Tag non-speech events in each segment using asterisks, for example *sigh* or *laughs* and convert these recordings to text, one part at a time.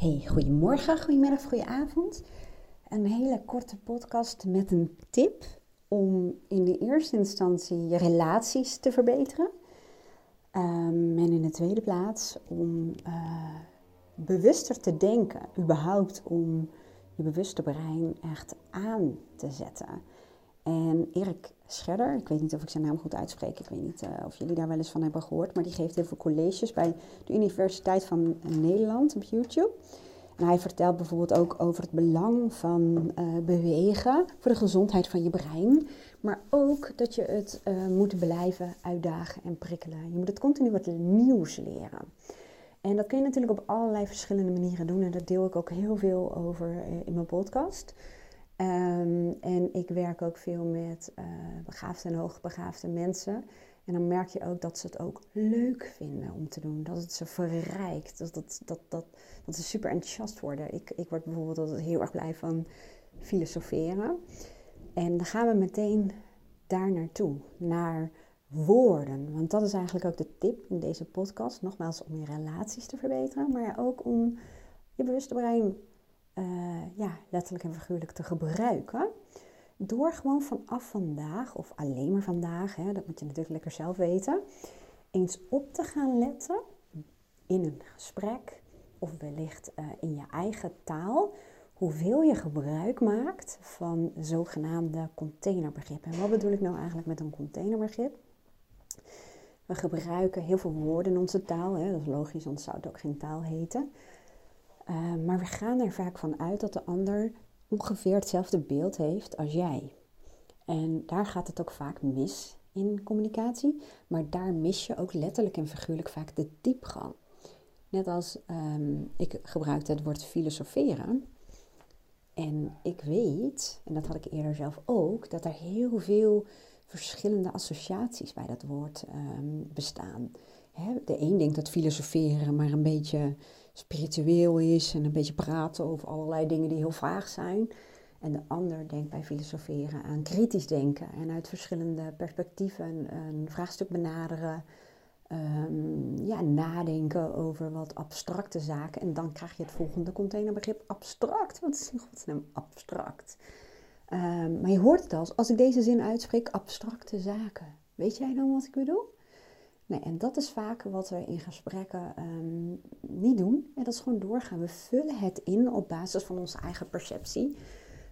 Hey, goedemorgen, goedemiddag, goedenavond. Een hele korte podcast met een tip om in de eerste instantie je relaties te verbeteren. Um, en in de tweede plaats om uh, bewuster te denken, überhaupt om je bewuste brein echt aan te zetten. En Erik Scherder, ik weet niet of ik zijn naam goed uitspreek, ik weet niet uh, of jullie daar wel eens van hebben gehoord, maar die geeft heel veel colleges bij de Universiteit van Nederland op YouTube. En hij vertelt bijvoorbeeld ook over het belang van uh, bewegen voor de gezondheid van je brein. Maar ook dat je het uh, moet blijven uitdagen en prikkelen. Je moet het continu wat nieuws leren. En dat kun je natuurlijk op allerlei verschillende manieren doen. En daar deel ik ook heel veel over in mijn podcast. Um, en ik werk ook veel met begaafde en hoogbegaafde mensen. En dan merk je ook dat ze het ook leuk vinden om te doen. Dat het ze verrijkt. Dat, dat, dat, dat, dat ze super enthousiast worden. Ik, ik word bijvoorbeeld altijd heel erg blij van filosoferen. En dan gaan we meteen daar naartoe. Naar woorden. Want dat is eigenlijk ook de tip in deze podcast. Nogmaals, om je relaties te verbeteren. Maar ook om je bewuste brein uh, ja, letterlijk en figuurlijk te gebruiken. Door gewoon vanaf vandaag, of alleen maar vandaag, hè, dat moet je natuurlijk lekker zelf weten, eens op te gaan letten in een gesprek of wellicht uh, in je eigen taal, hoeveel je gebruik maakt van zogenaamde containerbegrippen. En wat bedoel ik nou eigenlijk met een containerbegrip? We gebruiken heel veel woorden in onze taal, hè, dat is logisch, anders zou het ook geen taal heten. Uh, maar we gaan er vaak van uit dat de ander ongeveer hetzelfde beeld heeft als jij. En daar gaat het ook vaak mis in communicatie, maar daar mis je ook letterlijk en figuurlijk vaak de diepgang. Net als um, ik gebruikte het woord filosoferen. En ik weet, en dat had ik eerder zelf ook, dat er heel veel verschillende associaties bij dat woord um, bestaan. de een denkt dat filosoferen maar een beetje spiritueel is en een beetje praten over allerlei dingen die heel vaag zijn. En de ander denkt bij filosoferen aan kritisch denken en uit verschillende perspectieven een vraagstuk benaderen. Um, ja, nadenken over wat abstracte zaken. En dan krijg je het volgende containerbegrip abstract. Wat is in godsnaam abstract? Um, maar je hoort het als, als ik deze zin uitspreek, abstracte zaken. Weet jij dan wat ik bedoel? Nee, en dat is vaak wat we in gesprekken um, niet doen. En dat is gewoon doorgaan. We vullen het in op basis van onze eigen perceptie.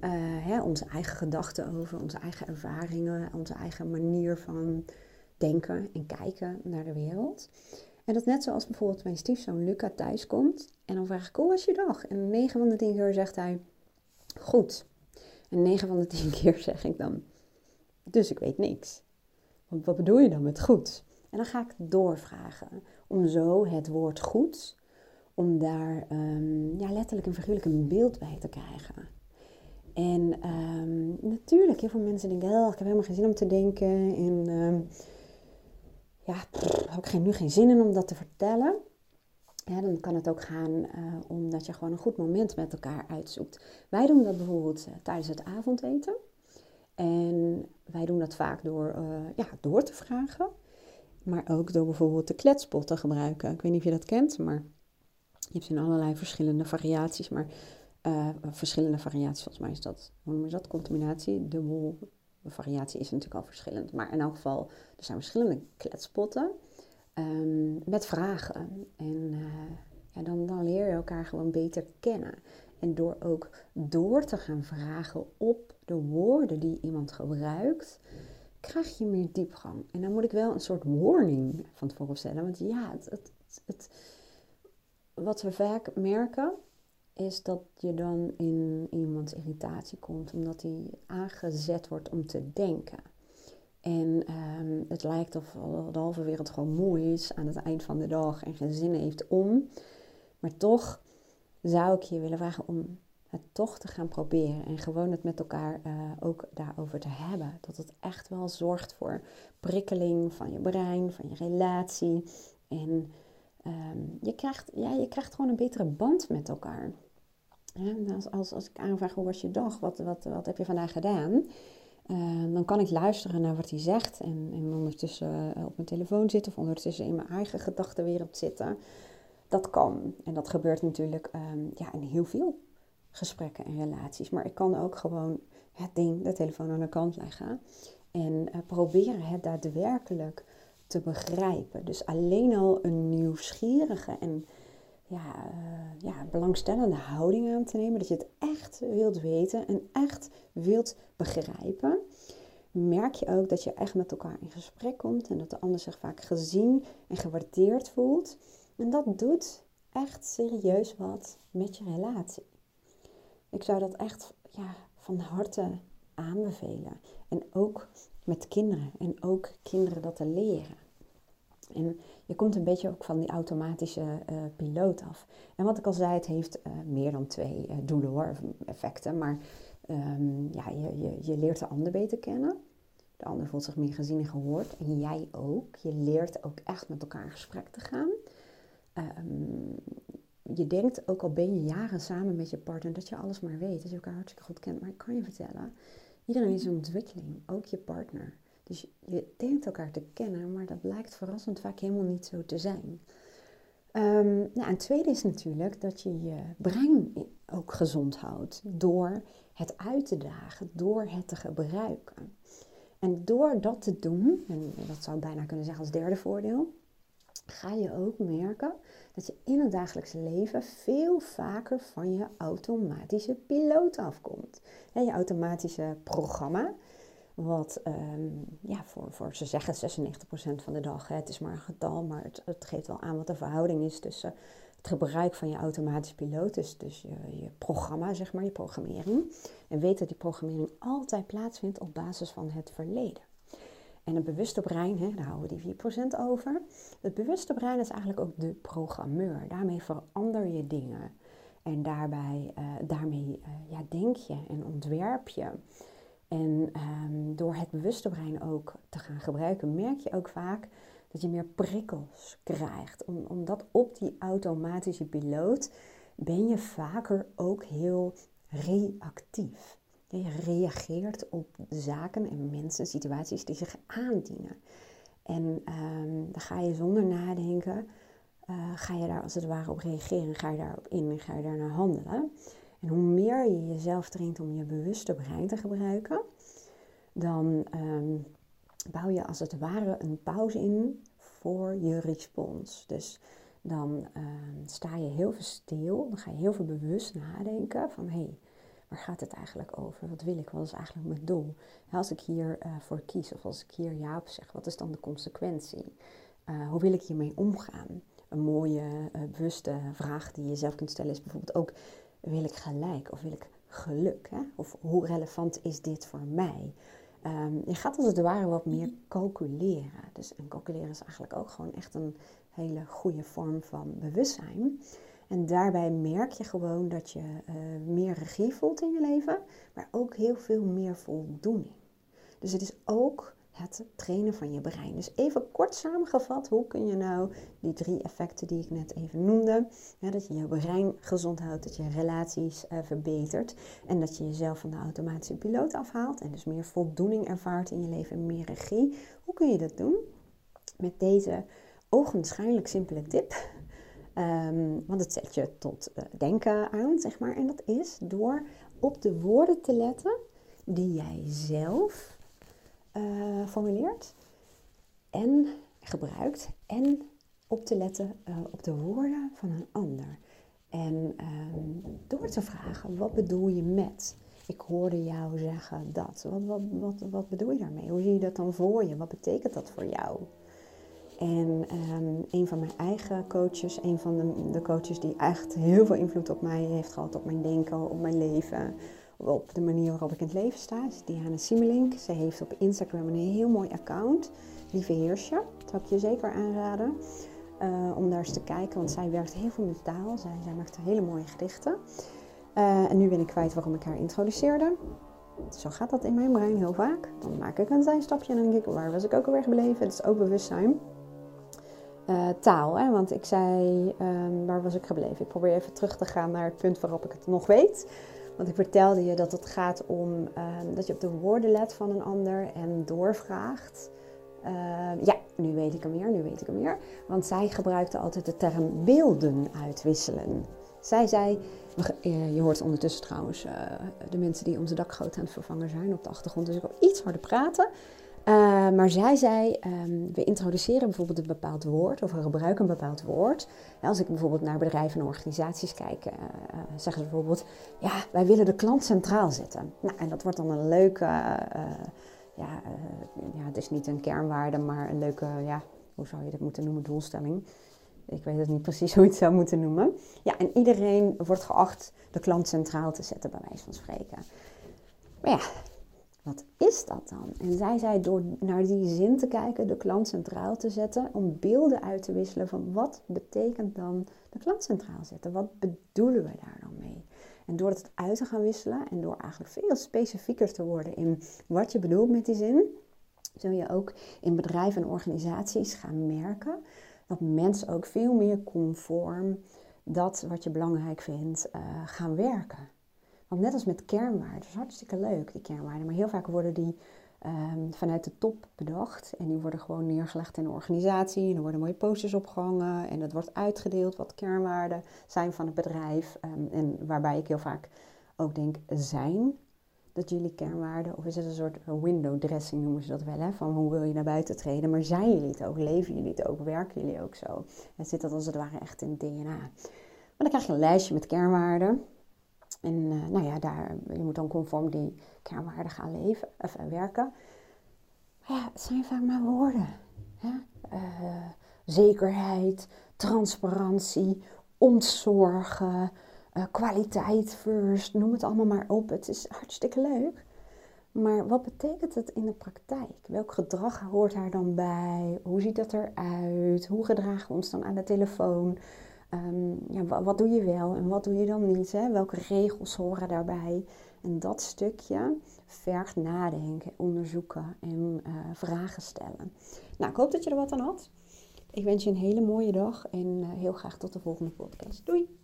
Uh, hè, onze eigen gedachten over, onze eigen ervaringen, onze eigen manier van denken en kijken naar de wereld. En dat net zoals bijvoorbeeld mijn stiefzoon Luca thuis komt. En dan vraag ik, hoe was je dag? En 9 van de 10 keer zegt hij, goed. En 9 van de 10 *laughs* keer zeg ik dan, dus ik weet niks. Want wat bedoel je dan met goed? En dan ga ik doorvragen om zo het woord goed, om daar um, ja, letterlijk en figuurlijk een beeld bij te krijgen. En um, natuurlijk, heel veel mensen denken, oh, ik heb helemaal geen zin om te denken. En um, ja, pff, heb nu geen zin in om dat te vertellen. Ja, dan kan het ook gaan uh, omdat je gewoon een goed moment met elkaar uitzoekt. Wij doen dat bijvoorbeeld uh, tijdens het avondeten. En wij doen dat vaak door, uh, ja, door te vragen. Maar ook door bijvoorbeeld de kletspot te gebruiken. Ik weet niet of je dat kent, maar je hebt in allerlei verschillende variaties. Maar uh, verschillende variaties, volgens mij is dat, hoe noem je dat, contaminatie. Dubbel variatie is natuurlijk al verschillend. Maar in elk geval, er zijn verschillende kletspotten um, met vragen. En uh, ja, dan, dan leer je elkaar gewoon beter kennen. En door ook door te gaan vragen op de woorden die iemand gebruikt, krijg je meer diepgang. En dan moet ik wel een soort warning van tevoren stellen. Want ja, het, het, wat we vaak merken is dat je dan in iemands irritatie komt omdat hij aangezet wordt om te denken. En um, het lijkt of de halve wereld gewoon moe is aan het eind van de dag en geen zin heeft om. Maar toch zou ik je willen vragen om het toch te gaan proberen en gewoon het met elkaar uh, ook daarover te hebben. Dat het echt wel zorgt voor prikkeling van je brein, van je relatie. En um, je, krijgt, ja, je krijgt gewoon een betere band met elkaar. Als, als, als ik aanvraag hoe was je dag, wat, wat, wat heb je vandaag gedaan? Uh, dan kan ik luisteren naar wat hij zegt en, en ondertussen uh, op mijn telefoon zitten of ondertussen in mijn eigen gedachtenwereld zitten. Dat kan. En dat gebeurt natuurlijk ehm, ja, in heel veel gesprekken en relaties. Maar ik kan ook gewoon het ding, de telefoon aan de kant leggen. En uh, proberen het daadwerkelijk te begrijpen. Dus alleen al een nieuwsgierige en ja, uh, ja, belangstellende houding aan te nemen. Dat je het echt wilt weten en echt wilt begrijpen. Merk je ook dat je echt met elkaar in gesprek komt en dat de ander zich vaak gezien en gewaardeerd voelt. En dat doet echt serieus wat met je relatie. Ik zou dat echt ja, van harte aanbevelen. En ook met kinderen. En ook kinderen dat te leren. En je komt een beetje ook van die automatische uh, piloot af. En wat ik al zei, het heeft uh, meer dan twee uh, doelen hoor, effecten. Maar um, ja, je, je, je leert de ander beter kennen. De ander voelt zich meer gezien en gehoord. En jij ook. Je leert ook echt met elkaar in gesprek te gaan. Um, je denkt, ook al ben je jaren samen met je partner, dat je alles maar weet. Dat je elkaar hartstikke goed kent. Maar ik kan je vertellen, iedereen is een ontwikkeling. Ook je partner. Dus je denkt elkaar te kennen, maar dat blijkt verrassend vaak helemaal niet zo te zijn. Um, nou, en tweede is natuurlijk dat je je brein ook gezond houdt door het uit te dagen, door het te gebruiken. En door dat te doen, en dat zou ik bijna kunnen zeggen als derde voordeel, ga je ook merken dat je in het dagelijkse leven veel vaker van je automatische piloot afkomt. je automatische programma, wat um, ja, voor, voor, ze zeggen 96% van de dag, hè, het is maar een getal, maar het, het, geeft wel aan wat de verhouding is tussen het gebruik van je automatische piloot, dus, dus je, je programma, zeg maar, je programmering. En weet dat die programmering altijd plaatsvindt op basis van het verleden. En het bewuste brein, hè, daar houden we die 4% over. Het bewuste brein is eigenlijk ook de programmeur. Daarmee verander je dingen. En daarbij, uh, daarmee uh, ja, denk je en ontwerp je. En um, door het bewuste brein ook te gaan gebruiken, merk je ook vaak dat je meer prikkels krijgt. Om, omdat op die automatische piloot ben je vaker ook heel reactief. Je reageert op zaken en mensen, situaties die zich aandienen. En um, dan ga je zonder nadenken, uh, ga je daar als het ware op reageren, ga je daarop in en ga je daarnaar handelen. En hoe meer je jezelf traint om je bewuste brein te gebruiken, dan um, bouw je als het ware een pauze in voor je respons. Dus dan um, sta je heel veel stil, dan ga je heel veel bewust nadenken van hé, hey, waar gaat het eigenlijk over? Wat wil ik? Wat is eigenlijk mijn doel? als ik hiervoor uh, voor kies of als ik hier ja op zeg, wat is dan de consequentie? Uh, hoe wil ik hiermee omgaan? Een mooie, uh, bewuste vraag die je zelf kunt stellen is bijvoorbeeld ook: wil ik gelijk of wil ik geluk? Hè? Of hoe relevant is dit voor mij? Um, je gaat als het ware wat meer calculeren. Dus en calculeren is eigenlijk ook gewoon echt een hele goede vorm van bewustzijn. En daarbij merk je gewoon dat je uh, meer regie voelt in je leven, maar ook heel veel meer voldoening. Dus het is ook het trainen van je brein. Dus even kort samengevat, hoe kun je nou die drie effecten die ik net even noemde, dat je je brein gezond houdt, dat je relaties uh, verbetert en dat je jezelf van de automatische piloot afhaalt en dus meer voldoening ervaart in je leven en meer regie. Hoe kun je dat doen? Met deze ogenschijnlijk simpele tip. Um, want het zet je tot uh, denken aan, zeg maar. En dat is door op de woorden te letten die jij zelf uh, formuleert en gebruikt. En op te letten uh, op de woorden van een ander. En um, door te vragen, wat bedoel je met? Ik hoorde jou zeggen dat. Wat, wat, wat, wat bedoel je daarmee? Hoe zie je dat dan voor je? Wat betekent dat voor jou? En um, een van mijn eigen coaches, een van de, coaches die echt heel veel invloed op mij heeft gehad, op mijn denken, op mijn leven, op de manier waarop ik in het leven sta, is Diana Simelink. Ze heeft op Instagram een heel mooi account, Lieve Heersje. Dat zou ik je zeker aanraden uh, om daar eens te kijken, want zij werkt heel veel met taal. Zij, maakt hele mooie gedichten. Uh, en nu ben ik kwijt waarom ik haar introduceerde. Zo gaat dat in mijn brein heel vaak. Dan maak ik een zijstapje en dan denk ik, waar was ik ook alweer gebleven? Het is ook bewustzijn. Uh, taal, hè? want ik zei, um, waar was ik gebleven? Ik probeer even terug te gaan naar het punt waarop ik het nog weet. Want ik vertelde je dat het gaat om uh, dat je op de woorden let van een ander en doorvraagt. Uh, ja, nu weet ik hem meer, nu weet ik hem meer. Want zij gebruikte altijd de term beelden uitwisselen. Zij zei, eh, je hoort ondertussen trouwens uh, de mensen die onze dakgoot aan het vervangen zijn op de achtergrond, dus ik wil iets harder praten. Uh, maar zij zei, um, we introduceren bijvoorbeeld een bepaald woord of we gebruiken een bepaald woord. als ik bijvoorbeeld naar bedrijven en organisaties kijk, uh, zeggen ze bijvoorbeeld, ja, wij willen de klant centraal zetten. Nou, en dat wordt dan een leuke, ja, ja, het is niet een kernwaarde, maar een leuke, ja, hoe zou je dat moeten noemen, doelstelling. Ik weet het niet precies hoe je het zou moeten noemen. Ja, en iedereen wordt geacht de klant centraal te zetten, bij wijze van spreken. Maar ja, wat is dat dan? En zij zei door naar die zin te kijken, de klant centraal te zetten, om beelden uit te wisselen van wat betekent dan de klant centraal zetten? Wat bedoelen we daar dan mee? En door het uit te gaan wisselen en door eigenlijk veel specifieker te worden in wat je bedoelt met die zin, zul je ook in bedrijven en organisaties gaan merken dat mensen ook veel meer conform dat wat je belangrijk vindt uh, gaan werken. Want net als met kernwaarden, dat is hartstikke leuk, die kernwaarden, maar heel vaak worden die um, vanuit de top bedacht. En die worden gewoon neergelegd in de organisatie. En er worden mooie posters opgehangen. En het wordt uitgedeeld wat kernwaarden zijn van het bedrijf. Um, en waarbij ik heel vaak ook denk, zijn dat jullie kernwaarden, of is het een soort window dressing noemen ze dat wel, hè? van hoe wil je naar buiten treden, maar zijn jullie het ook, leven jullie het ook, werken jullie ook zo? En zit dat als het ware echt in het DNA. Maar dan krijg je een lijstje met kernwaarden. En uh, nou ja, daar, je moet dan conform die kernwaarden gaan leven, of uh, werken. Maar ja, het zijn vaak maar woorden. Uh, zekerheid, transparantie, ontzorgen, kwaliteit first, noem het allemaal maar op. Het is hartstikke leuk. Maar wat betekent het in de praktijk? Welk gedrag hoort daar dan bij? Hoe ziet dat eruit? Hoe gedragen we ons dan aan de telefoon? Um, ja, wat doe je wel en wat doe je dan niet? Hè? Welke regels horen daarbij? En dat stukje vergt nadenken, onderzoeken en uh, vragen stellen. Nou, ik hoop dat je er wat aan had. Ik wens je een hele mooie dag en uh, heel graag tot de volgende podcast. Doei!